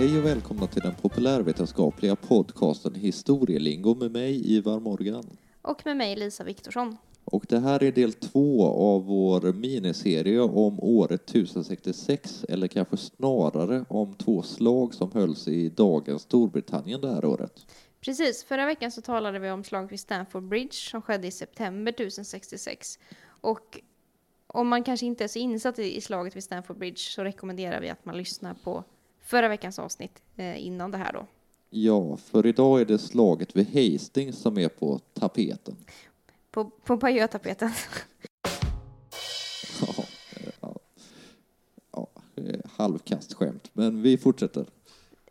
Hej och välkomna till den populärvetenskapliga podcasten Historielingo med mig, Ivar Morgan. Och med mig Lisa Viktorsson. Och det här är del två av vår miniserie om året 1066, eller kanske snarare om två slag som hölls i dagens Storbritannien det här året. Precis, förra veckan så talade vi om slaget vid Stamford Bridge som skedde i september 1066. Och om man kanske inte är så insatt i slaget vid Stamford Bridge så rekommenderar vi att man lyssnar på förra veckans avsnitt eh, innan det här då. Ja, för idag är det slaget vid Hastings som är på tapeten. På, på Bayeux-tapeten. Ja, ja, ja, halvkast skämt, men vi fortsätter.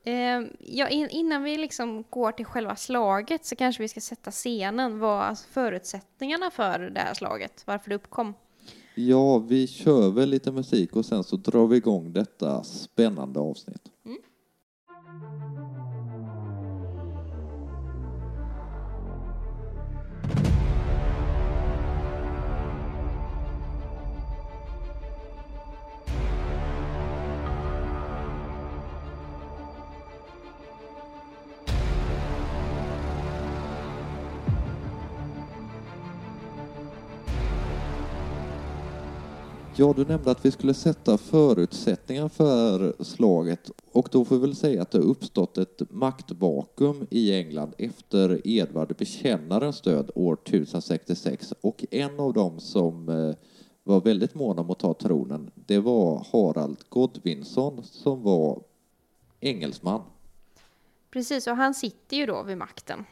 Eh, ja, in, innan vi liksom går till själva slaget så kanske vi ska sätta scenen. Vad alltså förutsättningarna för det här slaget, varför det uppkom. Ja, vi kör väl lite musik och sen så drar vi igång detta spännande avsnitt. Mm. Ja, du nämnde att vi skulle sätta förutsättningar för slaget och då får vi väl säga att det har uppstått ett maktvakuum i England efter Edvard Bekännarens död år 1066 och en av dem som eh, var väldigt mån om att ta tronen, det var Harald Godwinsson som var engelsman. Precis, och han sitter ju då vid makten.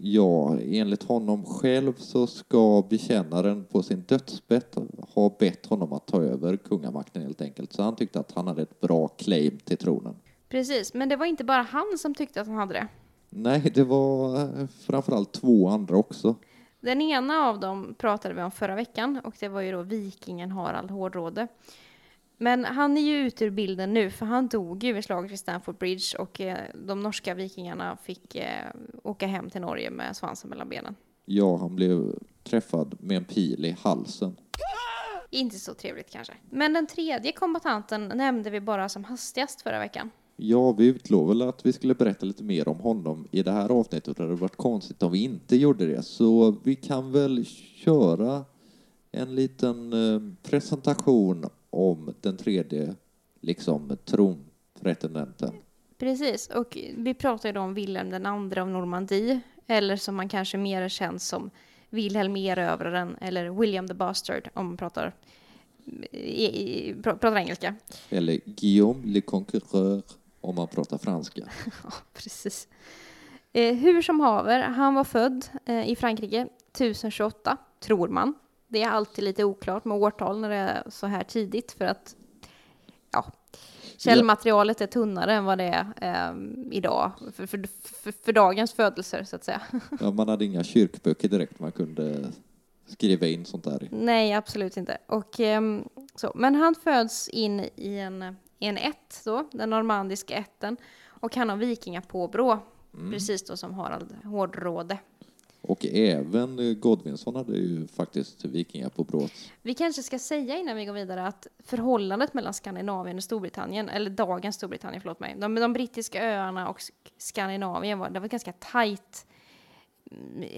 Ja, enligt honom själv så ska bekännaren på sin dödsbädd ha bett honom att ta över kungamakten helt enkelt. Så han tyckte att han hade ett bra claim till tronen. Precis, men det var inte bara han som tyckte att han hade det. Nej, det var eh, framförallt två andra också. Den ena av dem pratade vi om förra veckan och det var ju då vikingen Harald Hårdråde. Men han är ju ute ur bilden nu för han dog ju vid slaget vid Stamford Bridge och eh, de norska vikingarna fick eh, åka hem till Norge med svansen mellan benen. Ja, han blev träffad med en pil i halsen. Inte så trevligt kanske. Men den tredje kombatanten nämnde vi bara som hastigast förra veckan. Ja, vi utlovade att vi skulle berätta lite mer om honom i det här avsnittet och det hade varit konstigt om vi inte gjorde det. Så vi kan väl köra en liten eh, presentation om den tredje liksom tronpretendenten. Precis, och vi pratar ju då om Wilhelm den andre av Normandie, eller som man kanske mer känns som Wilhelm Erövraren, eller William the Bastard om man pratar, i, i, pr- pratar engelska. Eller Guillaume le Conquereur om man pratar franska. Ja, precis. Eh, hur som haver, han var född eh, i Frankrike 1028, tror man. Det är alltid lite oklart med årtal när det är så här tidigt för att ja, källmaterialet är tunnare än vad det är eh, idag för, för, för, för dagens födelser så att säga. Ja, man hade inga kyrkböcker direkt man kunde skriva in sånt där. Nej, absolut inte. Och, ehm, så. Men han föds in i en, i en ätt, då, den normandiska ätten, och han har vikingapåbrå, precis då som Harald Hårdråde. Och även eh, Godwinsson hade ju faktiskt vikingar på bråt. Vi kanske ska säga innan vi går vidare att förhållandet mellan Skandinavien och Storbritannien, eller dagens Storbritannien, förlåt mig, de, de brittiska öarna och Sk- Skandinavien var, det var ganska tajt, mm,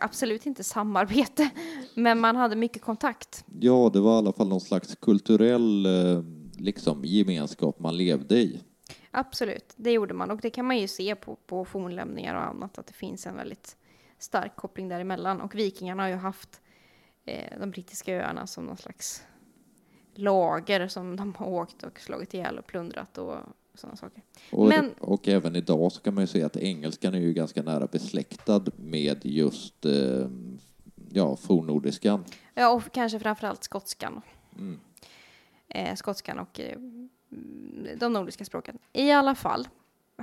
absolut inte samarbete, men man hade mycket kontakt. Ja, det var i alla fall någon slags kulturell eh, liksom, gemenskap man levde i. Absolut, det gjorde man och det kan man ju se på, på fornlämningar och annat att det finns en väldigt stark koppling däremellan och vikingarna har ju haft eh, de brittiska öarna som någon slags lager som de har åkt och slagit ihjäl och plundrat och sådana saker. Och, Men- och även idag så kan man ju säga att engelskan är ju ganska nära besläktad med just eh, ja, fornnordiskan. Ja, och kanske framförallt skotskan. Mm. Eh, skotskan och eh, de nordiska språken. I alla fall,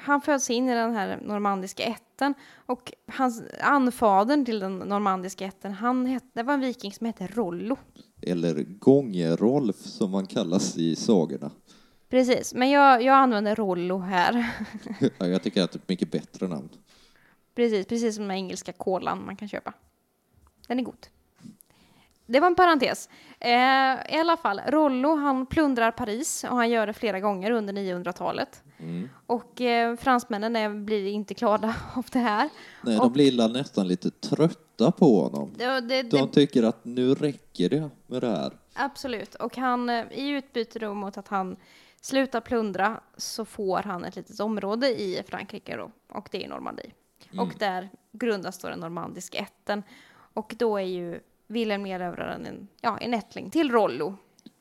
han föds in i den här normandiska ätten och hans anfadern till den normandiska ätten, han hette, det var en viking som hette Rollo. Eller Gångerolf som man kallas i sagorna. Precis, men jag, jag använder Rollo här. Ja, Jag tycker att det är ett mycket bättre namn. precis, precis som den engelska kolan man kan köpa. Den är god. Det var en parentes. Eh, I alla fall, Rollo han plundrar Paris och han gör det flera gånger under 900-talet. Mm. Och eh, fransmännen är, blir inte glada av det här. Nej, de Och- blir illa nästan lite trötta på honom. Det, det, De tycker att nu räcker det med det här. absolut. Och han, eh, i utbyte då mot att han slutar plundra så får han ett litet område i Frankrike då, och det är Normandie. Mm. Och där grundas då den normandiska ätten. Och då är ju Wilhelm Erövraren en, ja, en ättling till Rollo.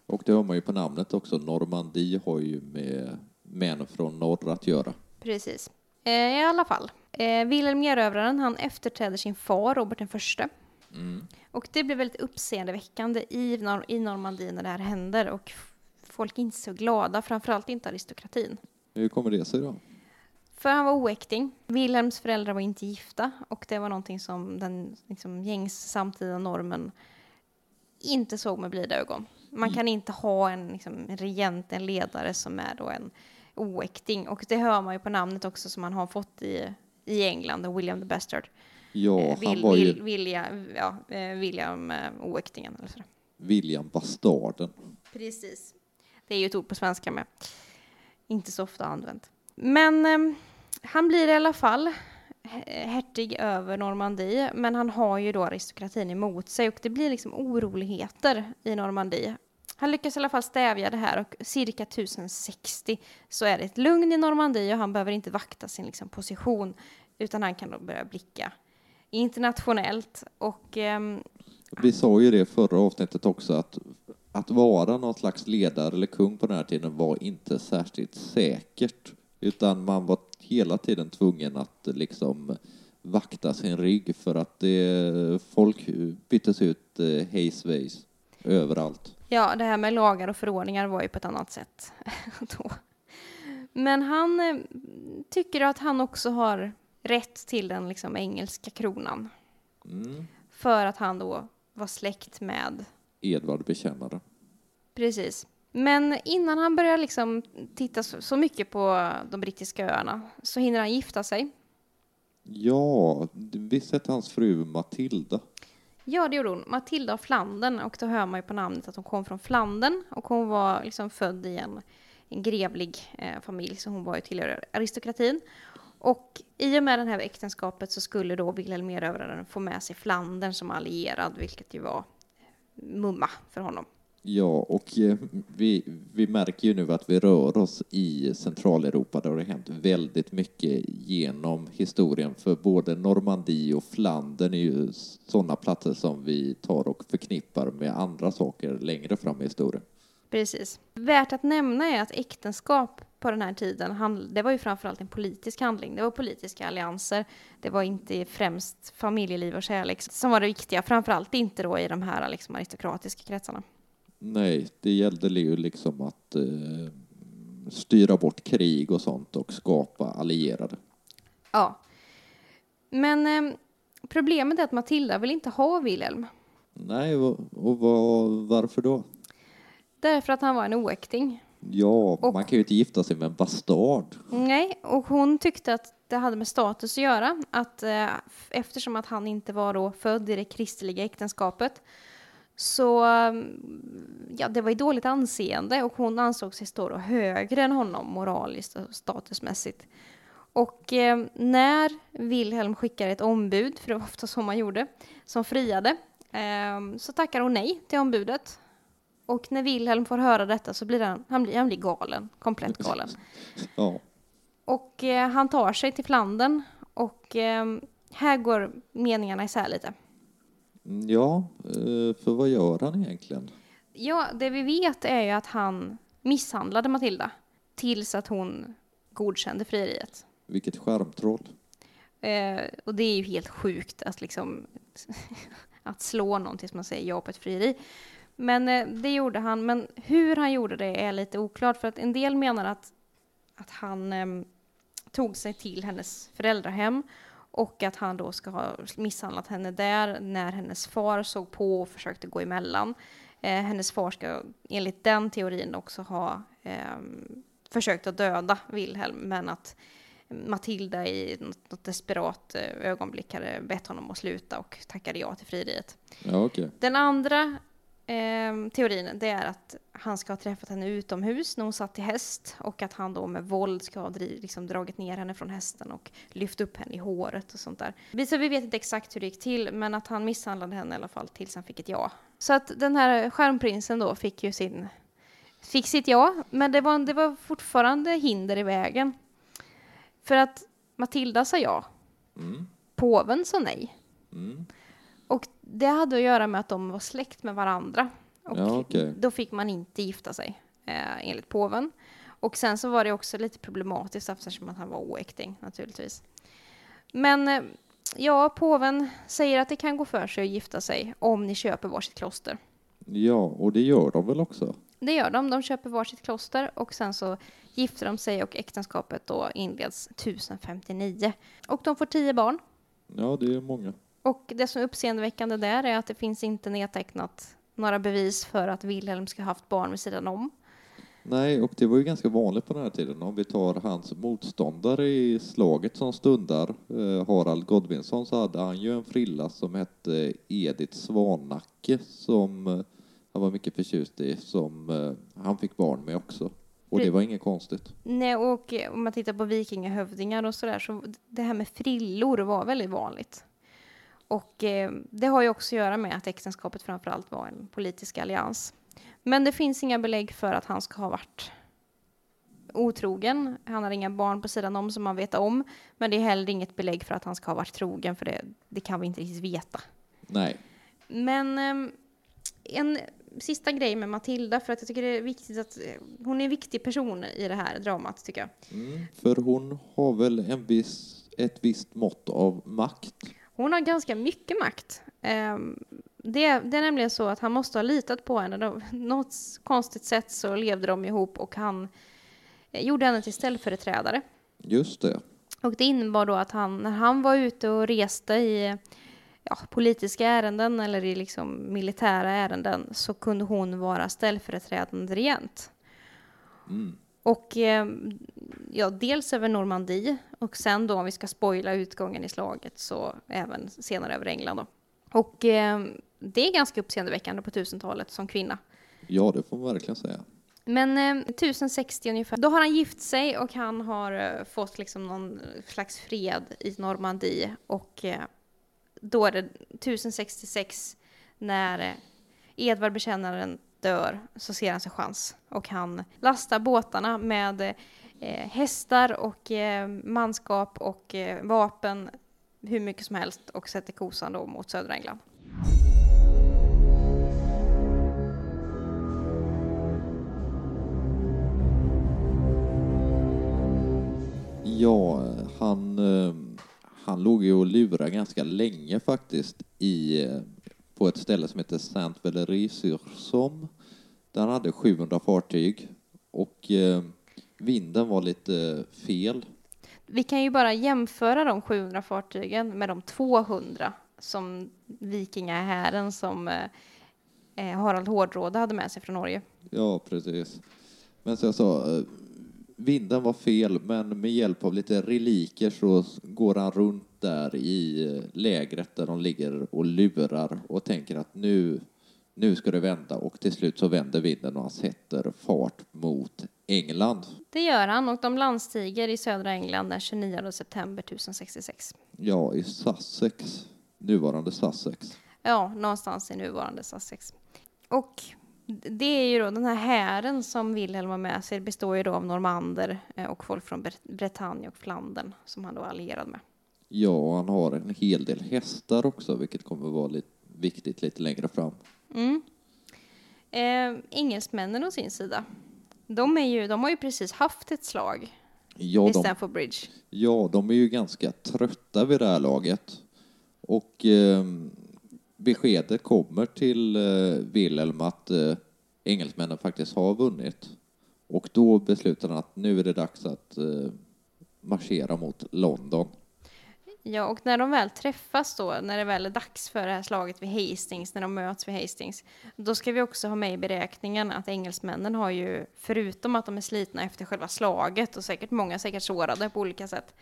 Och det har man ju på namnet också. Normandie har ju med män från norr att göra. Precis. Eh, I alla fall. Eh, Wilhelm Erövraren, han efterträder sin far Robert den förste. Mm. Och det blir väldigt uppseendeväckande i, Nor- i Normandie när det här händer. Och folk är inte så glada, framförallt inte aristokratin. Hur kommer det sig då? För han var oäkting. Wilhelms föräldrar var inte gifta och det var någonting som den liksom, gängs samtida normen inte såg med blida ögon. Man kan inte ha en, liksom, en regent, en ledare som är då en oäkting. Och det hör man ju på namnet också som man har fått i, i England, William the Bastard. Ja, Eh, han Will, var ju Will, William, ja, eh, William eh, oäktingen. Eller sådär. William Bastarden. Precis. Det är ju ett ord på svenska med. Inte så ofta använt. Men eh, han blir i alla fall hertig över Normandie, men han har ju då aristokratin emot sig och det blir liksom oroligheter i Normandie. Han lyckas i alla fall stävja det här och cirka 1060 så är det ett lugn i Normandie och han behöver inte vakta sin liksom, position utan han kan då börja blicka internationellt och ehm, Vi sa ju det i förra avsnittet också att att vara någon slags ledare eller kung på den här tiden var inte särskilt säkert. Utan man var hela tiden tvungen att liksom vakta sin rygg för att det, folk byttes ut eh, hej svejs överallt. Ja, det här med lagar och förordningar var ju på ett annat sätt då. Men han eh, tycker att han också har rätt till den liksom engelska kronan. Mm. För att han då var släkt med, Edvard bekännare. precis. Men innan han börjar liksom titta så, mycket på de brittiska öarna så hinner han gifta sig. Ja, visst hette hans fru Matilda? Ja, det gjorde hon. Matilda av Flandern. Och då hör man ju på namnet att hon kom från Flandern. Och hon var liksom född i en, en grevlig eh, familj, så hon var ju tillhör aristokratin. Och i och med det här äktenskapet så skulle då Wilhelm Erövraren få med sig Flandern som allierad, vilket ju var mumma för honom. Ja, och eh, vi, vi märker ju nu att vi rör oss i Centraleuropa där det har hänt väldigt mycket genom historien. För både Normandie och Flandern är ju sådana platser som vi tar och förknippar med andra saker längre fram i historien. Precis. Värt att nämna är att äktenskap på den här tiden, det var ju framförallt en politisk handling. Det var politiska allianser. Det var inte främst familjeliv och kärlek som var det viktiga. Framförallt inte då i de här liksom, aristokratiska kretsarna. Nej, det gällde ju liksom att eh, styra bort krig och sånt och skapa allierade. Ja. Men eh, problemet är att Matilda vill inte ha Wilhelm. Nej, och, och vad, varför då? Därför att han var en oäkting. Ja, Och- man kan ju inte gifta sig med en bastard. Nej, och hon tyckte att det hade med status att göra. Att eh, eftersom att han inte var då född i det kristliga äktenskapet så mm, ja, det var i dåligt anseende och hon ansåg sig stå högre än honom moraliskt och statusmässigt. Och eh, när Wilhelm skickar ett ombud, för det var ofta så man gjorde, som friade, eh, så tackar hon nej till ombudet. Och när Wilhelm får höra detta så blir han, han, blir, han blir galen, komplett galen. Ja, Och eh, han tar sig till Flandern och eh, här går meningarna isär lite. Ja eh, för vad gör han egentligen? Ja, det vi vet är ju att han misshandlade Matilda tills att hon godkände frieriet. Vilket skärmtroll. Eh, och det är ju helt sjukt att liksom att slå någon tills man säger ja på ett frieri. Men eh, det gjorde han. Men hur han gjorde det är lite oklart för att en del menar att, att han eh, tog sig till hennes föräldrahem och att han då ska ha misshandlat henne där när hennes far såg på och försökte gå emellan. Eh, hennes far ska enligt den teorin också ha eh, försökt att döda Wilhelm men att Matilda i något, något desperat eh, ögonblick hade bett honom att sluta och tackade ja till frieriet. Ja, okej. Den andra eh, teorin det är att han ska ha träffat henne utomhus när hon satt i häst och att han då med våld ska ha dri- liksom dragit ner henne från hästen och lyft upp henne i håret och sånt där. Vi- Så vi vet inte exakt hur det gick till, men att han misshandlade henne i alla fall tills han fick ett ja. Så att den här stjärnprinsen då fick ju sin fick sitt ja, men det var, det var fortfarande hinder i vägen. För att Matilda sa ja, Mm. påven sa nej. Mm. Och det hade att göra med att de var släkt med varandra. Och Ja, okej. då fick man inte gifta sig, eh, enligt påven. Och sen så var det också lite problematiskt eftersom att han var oäkting naturligtvis. Men eh, ja, påven säger att det kan gå för sig att gifta sig om ni köper varsitt kloster. Ja, och det gör de väl också? Det gör de, de köper varsitt kloster och sen så gifter de sig och äktenskapet då inleds 1059. Och de får tio barn. Ja, det är många. Och det som är uppseendeväckande där är att det finns inte nedtecknat några bevis för att Wilhelm ska ha haft barn vid sidan om. Nej, och det var ju ganska vanligt på den här tiden. Om vi tar hans motståndare i slaget som stundar, eh, Harald Godvinsson, så hade han ju en frilla som hette Edith Svanacke som eh, han var mycket förtjust i, som eh, han fick barn med också. Och det var inget konstigt. Nej, och om man tittar på vikingahövdingar och sådär så det här med frillor var väldigt vanligt. Och eh, det har ju också att göra med att äktenskapet framförallt var en politisk allians. Men det finns inga belägg för att han ska ha varit otrogen. Han har inga barn på sidan om som man vet om. Men det är heller inget belägg för att han ska ha varit trogen, för det, det kan vi inte riktigt veta. Nej. Men ehm, en sista grej med Matilda, för att jag tycker det är viktigt att eh, hon är en viktig person i det här dramat, tycker jag. Mm, för hon har väl en viss, ett visst mått av makt. Hon har ganska mycket makt. Ehm, det, det är nämligen så att han måste ha litat på henne. De, något konstigt sätt så levde de ihop och han eh, gjorde henne till ställföreträdare. Just det. Och det innebar då att han, när han var ute och reste i ja, politiska ärenden eller i liksom militära ärenden så kunde hon vara ställföreträdande regent. Mm. Och eh, ja, dels över Normandie och sen då om vi ska spoila utgången i slaget så även senare över England då. Och eh, det är ganska uppseendeväckande på 1000-talet som kvinna. Ja, det får man verkligen säga. Men eh, 1060 ungefär, då har han gift sig och han har eh, fått liksom någon slags fred i Normandie och eh, då är det 1066 när eh, Edvard bekännaren dör så ser han sin chans och han lastar båtarna med eh, hästar och eh, manskap och eh, vapen hur mycket som helst och sätter kosan då mot södra England. Ja, han, eh, han låg ju och lurade ganska länge faktiskt i, eh, på ett ställe som heter saint valery sur somme Där han hade 700 fartyg och eh, vinden var lite fel. Vi kan ju bara jämföra de 700 fartygen med de 200 som vikingahären som eh, eh, Harald Hårdråde hade med sig från Norge. Ja, precis. Men som jag sa, vinden var fel, men med hjälp av lite reliker så går han runt där i eh, lägret där de ligger och lurar och tänker att nu, nu ska det vända och till slut så vänder vinden och han sätter fart mot England. Det gör han och de landstiger i södra England den 29 september 1066. Ja, i Sussex, nuvarande Sussex. Ja, någonstans i nuvarande Sussex. Och det är ju då den här hären som Wilhelm har med sig består ju då av normander eh, och folk från Bre- Bretagne och Flandern som han då är allierad med. Ja, han har en hel del hästar också, vilket kommer vara lite viktigt lite längre fram. Mm. Eh, engelsmännen å sin sida, de, är ju, de har ju precis haft ett slag Ja, i de Stamford Bridge. Ja, de är ju ganska trötta vid det här laget. Och eh, beskedet kommer till eh, Wilhelm att eh, engelsmännen faktiskt har vunnit. Och då beslutar han att nu är det dags att eh, marschera mot London. Ja, och när de väl träffas då, när det väl är dags för det här slaget vid Hastings, när de möts vid Hastings, då ska vi också ha med i beräkningen att engelsmännen har ju, förutom att de är slitna efter själva slaget och säkert många säkert sårade på olika sätt,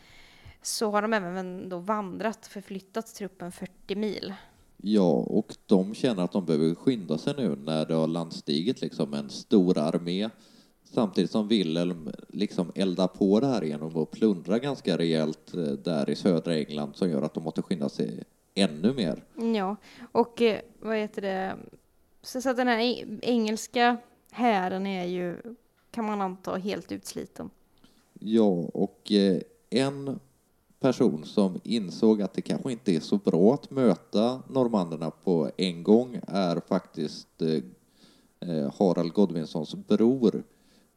så har de även då vandrat, förflyttat truppen 40 mil. Ja, och de känner att de behöver skynda sig nu när det har landstigit liksom en stor armé samtidigt som Wilhelm liksom eldar på det här genom att plundra ganska rejält eh, där i södra England som gör att de måste skynda sig ännu mer. Ja, och eh, vad heter det, så, så att den här eng- engelska hären är ju, kan man anta, helt utsliten. Ja, och eh, en person som insåg att det kanske inte är så bra att möta normanderna på en gång är faktiskt eh, eh, Harald Godwinsons bror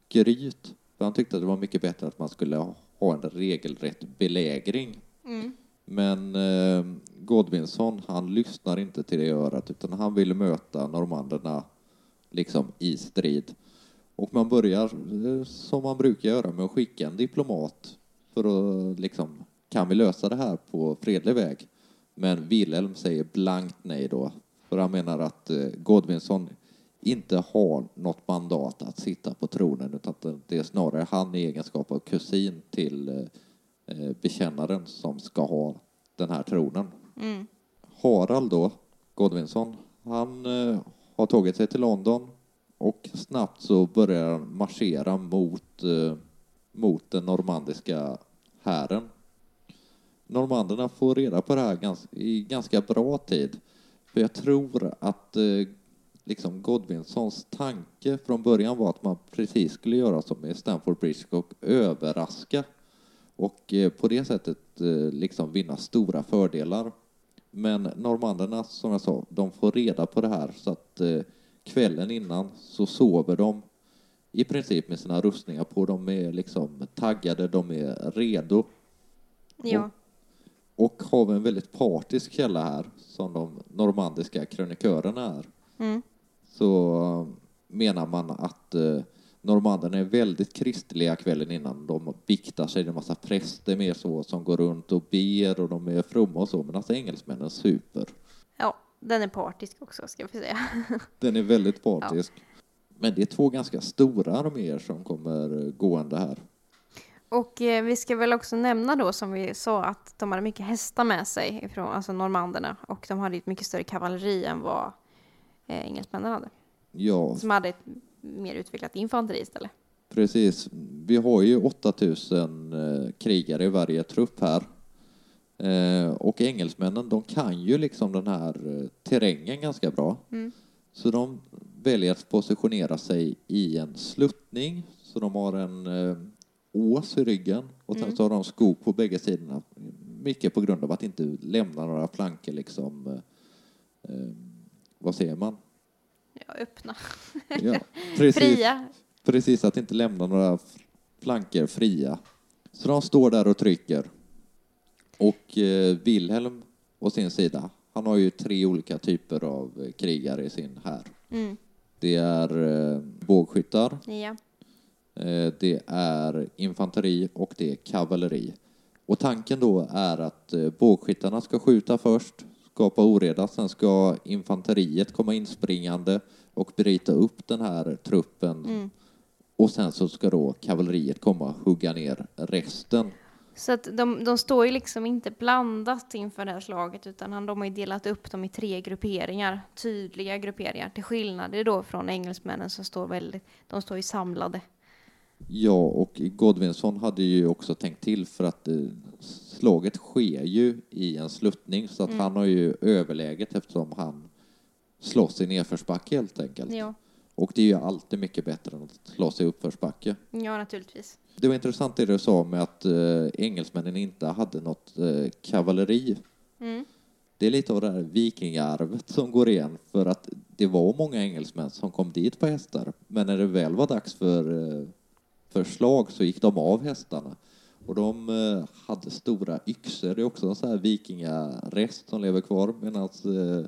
Gryt. För han tyckte att det var mycket bättre att man skulle ha en regelrätt belägring. Men eh, Godwinson, han lyssnar inte till det örat utan han vill möta normanderna liksom i strid. Och man börjar eh, som man brukar göra med att skicka en diplomat för att liksom, kan vi lösa det här på fredlig väg? Men Wilhelm säger blankt nej då, för han menar att eh, Godwinson inte har något mandat att sitta på tronen utan att det är snarare han i egenskap av kusin till eh, eh, bekännaren som ska ha den här tronen. Harald då, Godwinson, han har tagit sig till London och snabbt så börjar han marschera mot, mot den normandiska hären. Normanderna får reda på det här gans, i ganska bra tid. För jag tror att eh, liksom Godwinsons tanke från början var att man precis skulle göra som i Stamford Bridge och överraska och eh, på det sättet eh, liksom vinna stora fördelar. Men normanderna, som jag sa, de får reda på det här så att eh, kvällen innan så sover de i princip med sina rustningar på. De är liksom taggade, de är redo Ja, och har vi en väldigt partisk källa här, som de normandiska krönikörerna är, Mm. så menar man att eh, normanderna är väldigt kristliga kvällen innan. De biktar sig, det är en massa präster med så som går runt och ber och de är fromma och så, men alltså engelsmännen super. ja, den är partisk också ska vi säga. Den är väldigt partisk. Men det är två ganska stora arméer som kommer gående här. Och eh, vi ska väl också nämna då som vi sa att de hade mycket hästar med sig ifrån alltså normanderna och de hade ett mycket större kavalleri än vad eh, engelsmännen hade. Ja, Som hade ett mer utvecklat infanteri istället. Precis. Vi har ju 8000 eh, krigare i varje trupp här. Eh, och engelsmännen, de kan ju liksom den här eh, terrängen ganska bra. Så de väljer att positionera sig i en sluttning. Så de har en eh, ås i ryggen och sen så har de skog på bägge sidorna. Mycket på grund av att inte lämna några flanker liksom, eh, eh, vad säger man? Ja, öppna. Ja, precis. Fria. Precis, att inte lämna några flanker fria. Så de står där och trycker. Och eh, Wilhelm å sin sida, han har ju tre olika typer av eh, krigare i sin här. Mm. Det är eh, bågskyttar, Ja. Eh, det är infanteri och det är kavalleri. Och tanken då är att eh, bågskyttarna ska skjuta först, skapa oreda, sen ska infanteriet komma inspringande och bryta upp den här truppen. Och sen så ska då kavalleriet komma och hugga ner resten. Så att de, de står ju liksom inte blandat inför det här slaget utan han, de har ju delat upp dem i tre grupperingar, tydliga grupperingar, till skillnad då från engelsmännen som står väldigt, de står ju samlade. Ja, och Godwinsson hade ju också tänkt till för att eh, slaget sker ju i en sluttning så att han har ju överläget eftersom han slåss i nedförsbacke helt enkelt. Ja, Och det är ju alltid mycket bättre än att slåss i uppförsbacke. ja naturligtvis. Det var intressant det du sa med att eh, engelsmännen inte hade något eh, kavalleri. Mm. Det är lite av det här vikingarvet som går igen för att det var många engelsmän som kom dit på hästar men när det väl var dags för, eh, för slag så gick de av hästarna och de eh, hade stora yxor. Det är också en sån här vikingarest som lever kvar medan eh,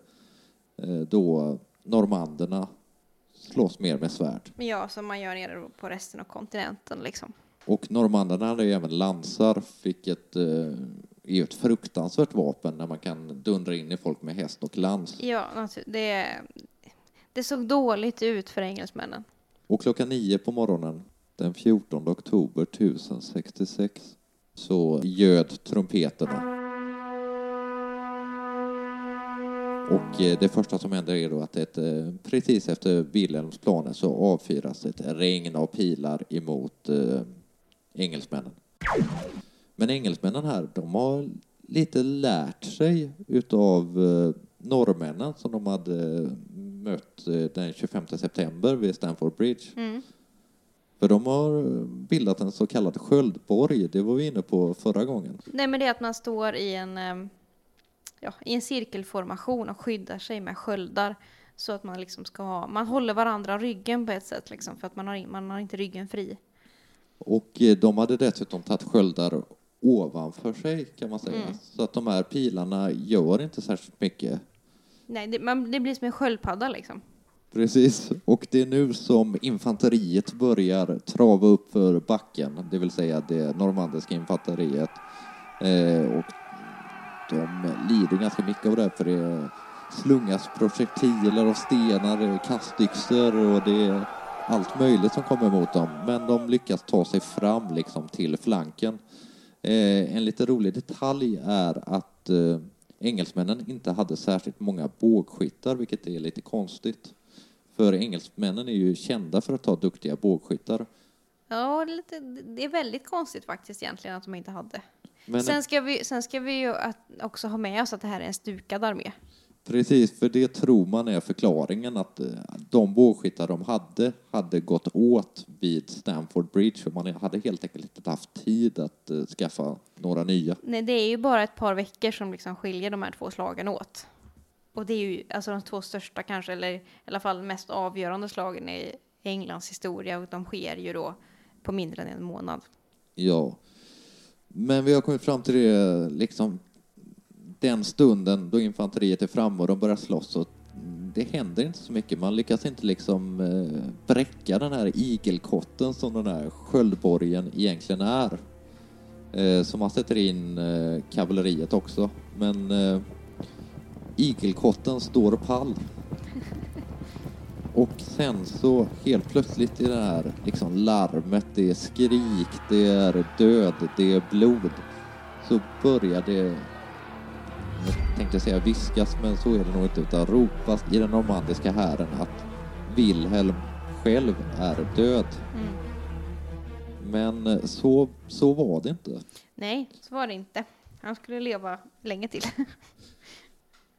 eh, då normanderna slåss mer med svärd. Ja, som man gör nere på resten av kontinenten liksom. Och normanderna hade ju även lansar, vilket är ju ett fruktansvärt vapen när man kan dundra in i folk med häst och lans. Ja, natur- det, det såg dåligt ut för engelsmännen. Och klockan nio på morgonen den 14 oktober 1066 så ljöd trumpeterna. Och eh, det första som händer är då att ett, eh, precis efter Wilhelms planer så avfyras ett regn av pilar emot eh, engelsmännen. Men engelsmännen här, de har lite lärt sig utav eh, norrmännen som de hade eh, mött den 25 september vid Stamford Bridge. Mm. För de har bildat en så kallad sköldborg, det var vi inne på förra gången. Nej, men det är att man står i en, ehm, ja, i en cirkelformation och skyddar sig med sköldar. Så att man liksom ska ha, man håller varandra ryggen på ett sätt liksom, för att man har, man har inte ryggen fri. Och eh, de hade dessutom tagit sköldar ovanför sig kan man säga. Mm. Så att de här pilarna gör inte särskilt mycket. Nej, det, man, det blir som en sköldpadda liksom. Precis, och det är nu som infanteriet börjar trava upp för backen, det vill säga det normandiska infanteriet. Eh, och de lider ganska mycket av det, här, för det slungas projektiler och stenar, kastyxor och det är allt möjligt som kommer emot dem. Men de lyckas ta sig fram liksom till flanken. Eh, en lite rolig detalj är att eh, engelsmännen inte hade särskilt många bågskyttar, vilket är lite konstigt. För engelsmännen är ju kända för att ha duktiga bågskyttar. Ja, det är, lite, det är väldigt konstigt faktiskt egentligen att de inte hade. Men Sen ska vi, sen ska vi ju också ha med oss att det här är en stukad armé. precis, för det tror man är förklaringen att eh, de bågskyttar de hade hade gått åt vid Stamford Bridge för man hade helt enkelt inte haft tid att eh, skaffa några nya. Nej, det är ju bara ett par veckor som liksom skiljer de här två slagen åt. Och det är ju alltså de två största kanske, eller i alla fall mest avgörande slagen i Englands historia och de sker ju då på mindre än en månad. Ja. Men vi har kommit fram till det, liksom den stunden då infanteriet är framme och de börjar slåss och det händer inte så mycket. Man lyckas inte liksom eh, bräcka den här igelkotten som den här sköldborgen egentligen är. Eh, så man sätter in eh, kavalleriet också. Men eh, igelkotten står pall. Och sen så helt plötsligt i det här liksom larmet, det är skrik, det är död, det är blod. Så börjar det, jag tänkte säga viskas, men så är det nog inte, utan ropas i den normandiska hären att Wilhelm själv är död. Mm. Men eh, så, så var det inte. Nej, så var det inte. Han skulle leva länge till.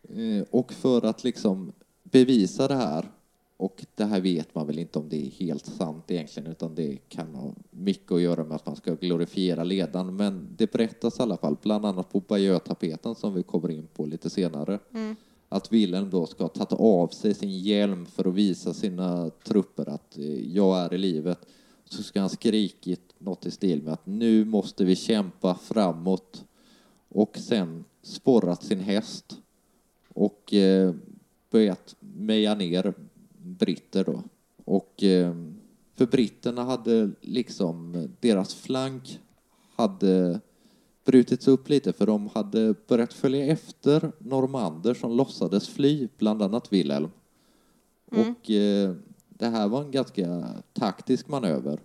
Eh, Och för att liksom bevisa det här, och det här vet man väl inte om det är helt sant egentligen, utan det kan ha mycket att göra med att man ska glorifiera ledaren, men det berättas i alla fall, bland annat på Bayeux-tapeten som vi kommer in på lite senare, Mm. att Wilhelm då ska ha tagit av sig sin hjälm för att visa sina trupper att eh, jag är i livet. Så ska han skrikit något i stil med att nu måste vi kämpa framåt och sen sporrat sin häst och eh, börjat meja ner britter då. Och eh, för britterna hade liksom deras flank hade brutits upp lite för de hade börjat följa efter normander som låtsades fly, bland annat Wilhelm. Mm. Och eh, det här var en ganska taktisk manöver.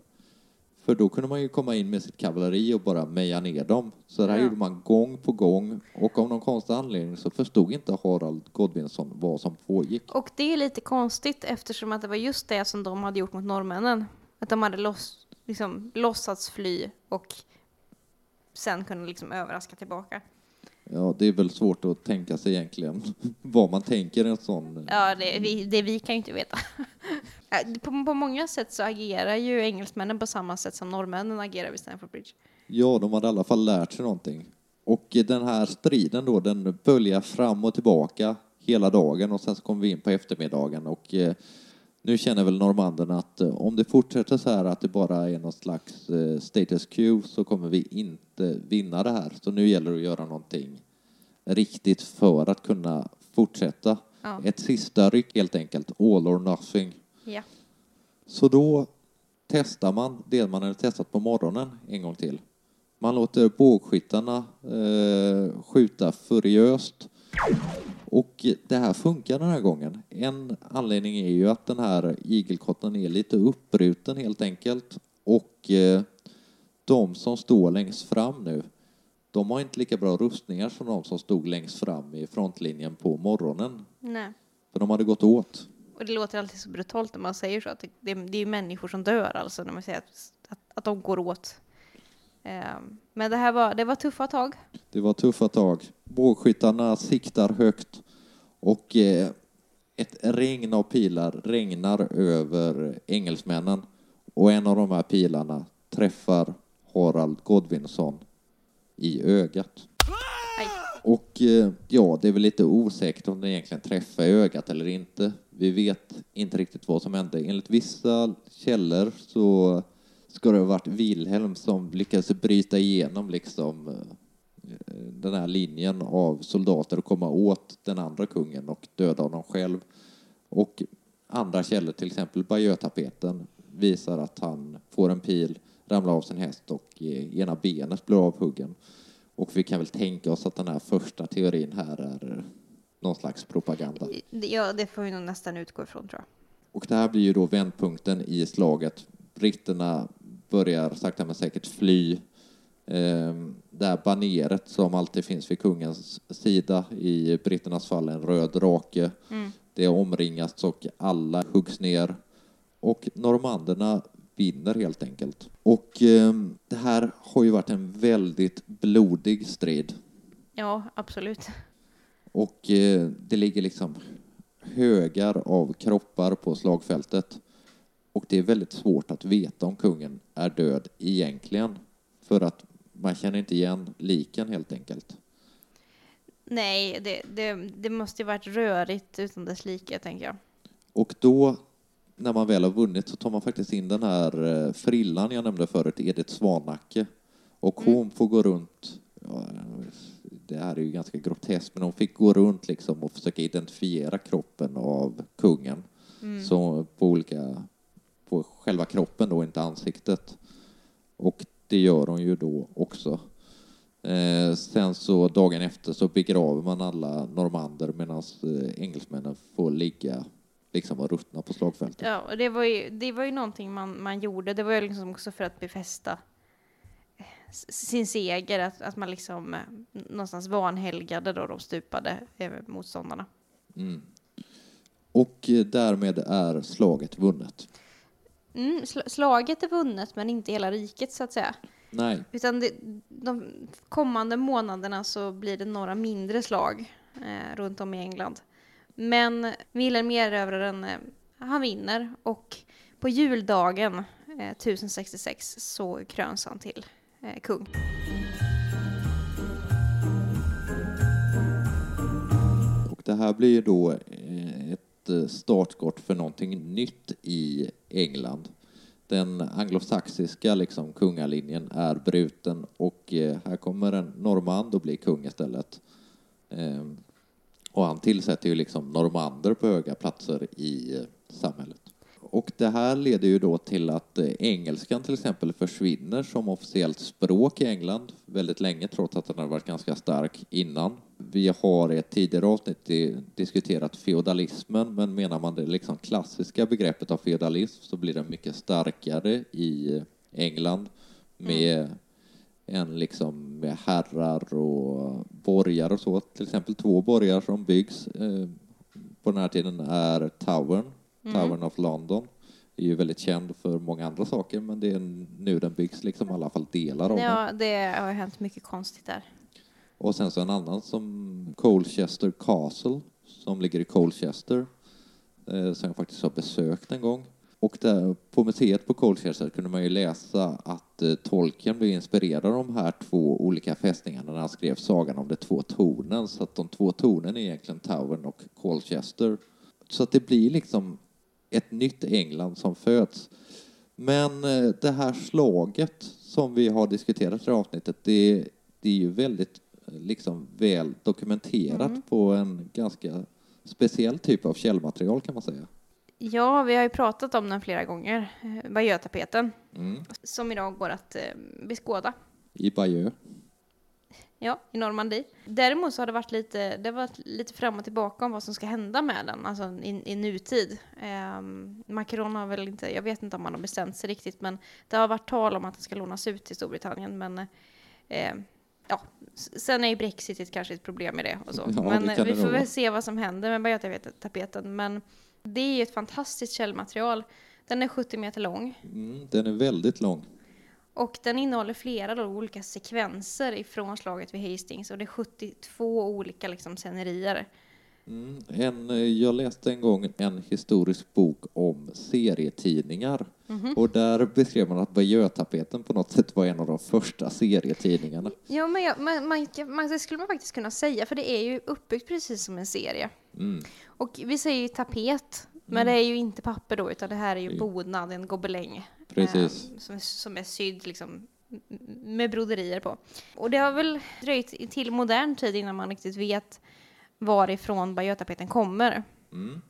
För då kunde man ju komma in med sitt kavalleri och bara meja ner dem. Så det här Ja. gjorde man gång på gång och av någon konstig anledning så förstod inte Harald Godwinsson vad som pågick. Och det är lite konstigt eftersom att det var just det som de hade gjort mot norrmännen. Att de hade loss, liksom, låtsats fly och sen kunde liksom överraska tillbaka. Ja, det är väl svårt att tänka sig egentligen vad man tänker en sån... Ja, det, vi, det vi kan ju inte veta. Äh, på, på många sätt så agerar ju engelsmännen på samma sätt som norrmännen agerar vid Stamford Bridge. Ja, de hade i alla fall lärt sig någonting. Och den här striden då, den böljar fram och tillbaka hela dagen och sen så kommer vi in på eftermiddagen och eh, nu känner väl normanderna att eh, om det fortsätter så här att det bara är någon slags eh, status quo så kommer vi inte vinna det här. Så nu gäller det att göra någonting riktigt för att kunna fortsätta. Ja. Ett sista ryck helt enkelt, all or nothing. Ja. Så då testar man det man hade testat på morgonen en gång till. Man låter bågskyttarna eh, skjuta furiöst. Och det här funkar den här gången. En anledning är ju att den här igelkotten är lite uppbruten helt enkelt. Och eh, de som står längst fram nu, de har inte lika bra rustningar som de som stod längst fram i frontlinjen på morgonen. Nej. För de hade gått åt. Och det låter alltid så brutalt när man säger så. Att det, det, är ju människor som dör alltså när man säger att, att, att de går åt. Ehm, men det här var, det var tuffa tag. Det var tuffa tag. Bågskyttarna siktar högt och eh, ett regn av pilar regnar över engelsmännen och en av de här pilarna träffar Harald Godvinsson i ögat. Och eh, ja, det är väl lite osäkert om den egentligen träffar i ögat eller inte. Vi vet inte riktigt vad som hände. Enligt vissa källor så ska det ha varit Wilhelm som lyckades bryta igenom liksom eh, den här linjen av soldater och komma åt den andra kungen och döda honom själv. Och andra källor, till exempel Bajötapeten, visar att han får en pil, ramlar av sin häst och eh, ena benet blir avhuggen. Och vi kan väl tänka oss att den här första teorin här är någon slags propaganda. Ja, det får vi nog nästan utgå ifrån tror jag. Och det här blir ju då vändpunkten i slaget. Britterna börjar sakta men säkert fly. Ehm, Det här baneret som alltid finns vid kungens sida, i britternas fall en röd drake, Mm. det omringas och alla huggs ner. Och normanderna vinner helt enkelt. Och ehm, det här har ju varit en väldigt blodig strid. Ja, absolut. Och eh, det ligger liksom högar av kroppar på slagfältet. Och det är väldigt svårt att veta om kungen är död egentligen. För att man känner inte igen liken helt enkelt. Nej, det, det, det måste ju varit rörigt utan dess like, tänker jag. Och då, när man väl har vunnit, så tar man faktiskt in den här eh, frillan jag nämnde förut, Edith Svanacke. Och hon får gå runt, ja, det här är ju ganska groteskt, men hon fick gå runt liksom och försöka identifiera kroppen av kungen. Så på olika, på själva kroppen då, inte ansiktet. Och det gör hon ju då också. Eh, sen så dagen efter så begraver man alla normander medan eh, engelsmännen får ligga liksom och ruttna på slagfältet. Ja, och det var ju, det var ju någonting man, man gjorde. Det var ju liksom också för att befästa sin seger, att, att man liksom eh, någonstans vanhelgade då de stupade motståndarna. Mm. Och eh, därmed är slaget vunnet. Mm, sl- slaget är vunnet, men inte hela riket så att säga. Nej, Utan det, de kommande månaderna så blir det några mindre slag eh, runt om i England. Men Vilhelm erövraren, eh, han vinner och på juldagen eh, 1066 så kröns han till eh, kung. och det här blir ju då ett startskott för någonting nytt i England. Den anglosaxiska liksom, kungalinjen är bruten och eh, här kommer en normand att bli kung istället. Ehm, och han tillsätter ju liksom normander på höga platser i eh, samhället. Och det här leder ju då till att eh, engelskan till exempel försvinner som officiellt språk i England väldigt länge trots att den har varit ganska stark innan. Vi har i ett tidigare avsnitt diskuterat feodalismen men menar man det liksom klassiska begreppet av feodalism så blir den mycket starkare i eh, England med mm en liksom med herrar och borgar och så. Till exempel två borgar som byggs eh, på den här tiden är Towern, Towern of London. är ju väldigt känd för många andra saker men det är nu den byggs liksom i alla fall delar av den. Ja, det har hänt mycket konstigt där. Och sen så en annan som Colchester Castle som ligger i Colchester eh, som jag faktiskt har besökt en gång. Och där på museet på Colchester kunde man ju läsa att eh, Tolkien blev inspirerad av de här två olika fästningarna när han skrev Sagan om de två tornen. Så att de två tornen är egentligen Towern och Colchester. Så att det blir liksom ett nytt England som föds. Men eh, det här slaget som vi har diskuterat i det här avsnittet, det, det är ju väldigt eh, liksom väl dokumenterat på en ganska speciell typ av källmaterial kan man säga. Ja, vi har ju pratat om den flera gånger, eh, Bayeux-tapeten, Mm. som idag går att eh, beskåda. i Bayeux. Ja, i Normandie. Däremot så har det varit lite, det varit lite fram och tillbaka om vad som ska hända med den, alltså i, i nutid. Um, Macron har väl inte, jag vet inte om han har bestämt sig riktigt, men det har varit tal om att den ska lånas ut till Storbritannien, men eh, ja, sen är ju Brexit kanske ett problem med det och så. Ja, men det vi får väl se vad som händer med Bayeux-tapeten. Men det är ju ett fantastiskt källmaterial. Den är 70 meter lång. Mm, den är väldigt lång. Och den innehåller flera då olika sekvenser ifrån slaget vid Hastings och det är 72 olika liksom scenerier. Mm, en, eh, jag läste en gång en historisk bok om serietidningar Mhm. och där beskrev man att Bayeux-tapeten på något sätt var en av de första serietidningarna. Ja, men jag, man, man, man, det skulle man faktiskt kunna säga, för det är ju uppbyggt precis som en serie. Mm. Och vi säger ju tapet, men det är ju inte papper då, utan det här är ju Mm. bodnad, en gobeläng. Precis. eh, som, som är sydd liksom med broderier på. Och det har väl dröjt till modern tid innan man riktigt vet varifrån Bayeux-tapeten kommer. Mm.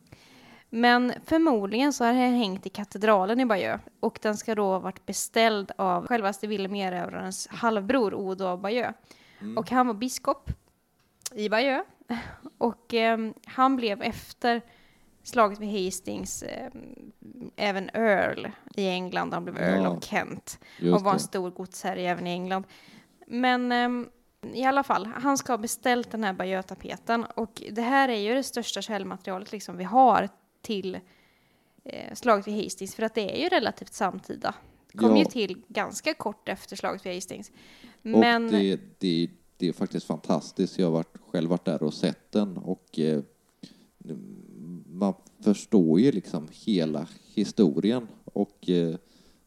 Men förmodligen så har den hängt i katedralen i Bayeux och den ska då ha varit beställd av självaste Wilhelm Erövrarens halvbror Odo av Bayeux. Mm. Och han var biskop i Bayeux och ehm, han blev efter slaget vid Hastings ehm, även Earl i England. Han blev Earl Ja, av Kent och var en stor godsherre även i England. Men ehm, i alla fall, han ska ha beställt den här Bayeux-tapeten och det här är ju det största källmaterialet liksom vi har till eh, slaget vid Hastings för att det är ju relativt samtida. Det kom Ja. ju till ganska kort efter slaget vid Hastings. Och Men det, det, det är faktiskt fantastiskt. Jag har varit, själv varit där och sett den och eh, man förstår ju liksom hela historien och eh,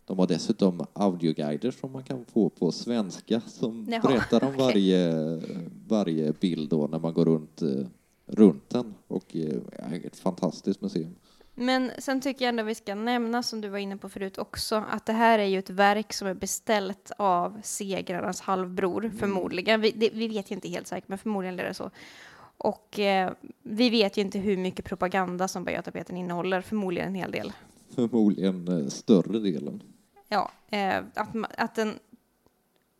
de har dessutom audioguider som man kan få på svenska som Jaha, berättar om varje, varje bild då när man går runt, eh, runt den och eh, ett fantastiskt museum. Men sen tycker jag ändå vi ska nämna, som du var inne på förut också, att det här är ju ett verk som är beställt av segrarnas halvbror, förmodligen. Vi, det, vi vet ju inte helt säkert, men förmodligen är det så. Och eh, vi vet ju inte hur mycket propaganda som Bayeux-tapeten innehåller, förmodligen en hel del. Förmodligen eh, större delen. Ja, eh, att, att den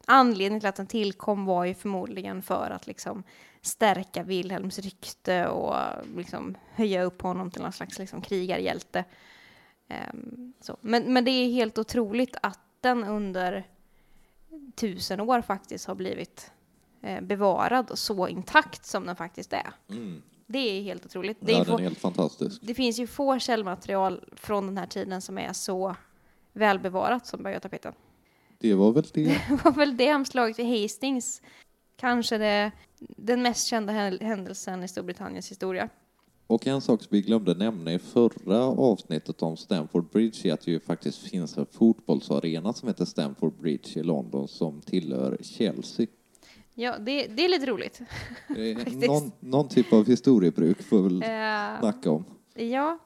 anledningen till att den tillkom var ju förmodligen för att liksom stärka Wilhelms rykte och liksom höja upp honom till någon slags liksom krigarhjälte. Så. Men, men det är helt otroligt att den under tusen år faktiskt har blivit eh, bevarad och så intakt som den faktiskt är. Mm. Det är helt otroligt. Det är Ja, få- helt fantastisk. det finns ju få källmaterial från den här tiden som är så välbevarat som Bayeux-tapeten. Det var väl det. Det var väl det omslaget vid Hastings. Kanske det, den mest kända händelsen i Storbritanniens historia. Och en sak som vi glömde nämna i förra avsnittet om Stamford Bridge är att det ju faktiskt finns en fotbollsarena som heter Stamford Bridge i London som tillhör Chelsea. Ja, det, det är lite roligt. Eh, någon, någon typ av historiebruk får vi väl Eh, snacka om. ja,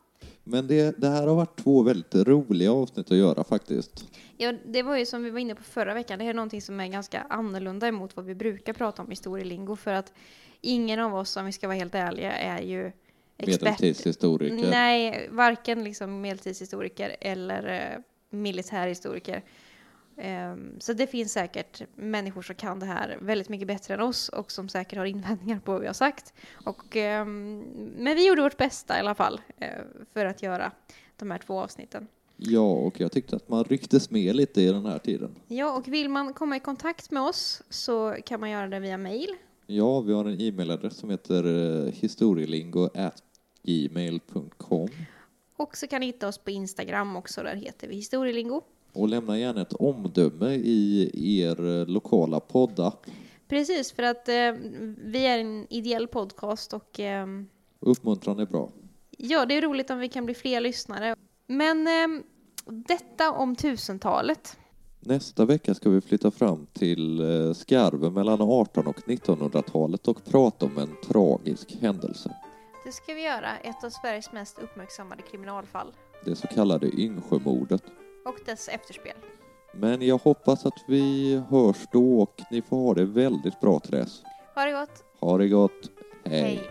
Men det, det här har varit två väldigt roliga avsnitt att göra faktiskt. ja, det var ju som vi var inne på förra veckan. Det här är någonting som är ganska annorlunda emot vad vi brukar prata om i historielingo. För att ingen av oss, om vi ska vara helt ärliga, är ju expert. Medeltidshistoriker. Nej, varken liksom medeltidshistoriker eller eh, militärhistoriker. Ehm, så det finns säkert människor som kan det här väldigt mycket bättre än oss och som säkert har invändningar på vad vi har sagt. Och, ehm, men vi gjorde vårt bästa i alla fall eh, för att göra de här två avsnitten. Ja, och jag tyckte att man rycktes med lite i den här tiden. Ja, och vill man komma i kontakt med oss så kan man göra det via mail. Ja, vi har en e-mailadress som heter eh, historielingo@gmail.com Och så kan ni hitta oss på Instagram också, där heter vi historielingo. Och lämna gärna ett omdöme i er eh, lokala poddapp. Precis, för att eh, vi är en ideell podcast och ehm, Uppmuntran är bra. Ja, det är roligt om vi kan bli fler lyssnare. Men ehm, detta om tusentalet. Nästa vecka ska vi flytta fram till eh, skarven mellan 18 och 1900-talet och prata om en tragisk händelse. Det ska vi göra, ett av Sveriges mest uppmärksammade kriminalfall Det så kallade Yngsjömordet. Och dess efterspel. Men jag hoppas att vi hörs då och ni får ha det väldigt bra till dess. Ha det gott! Ha det gott. Hej. Hej.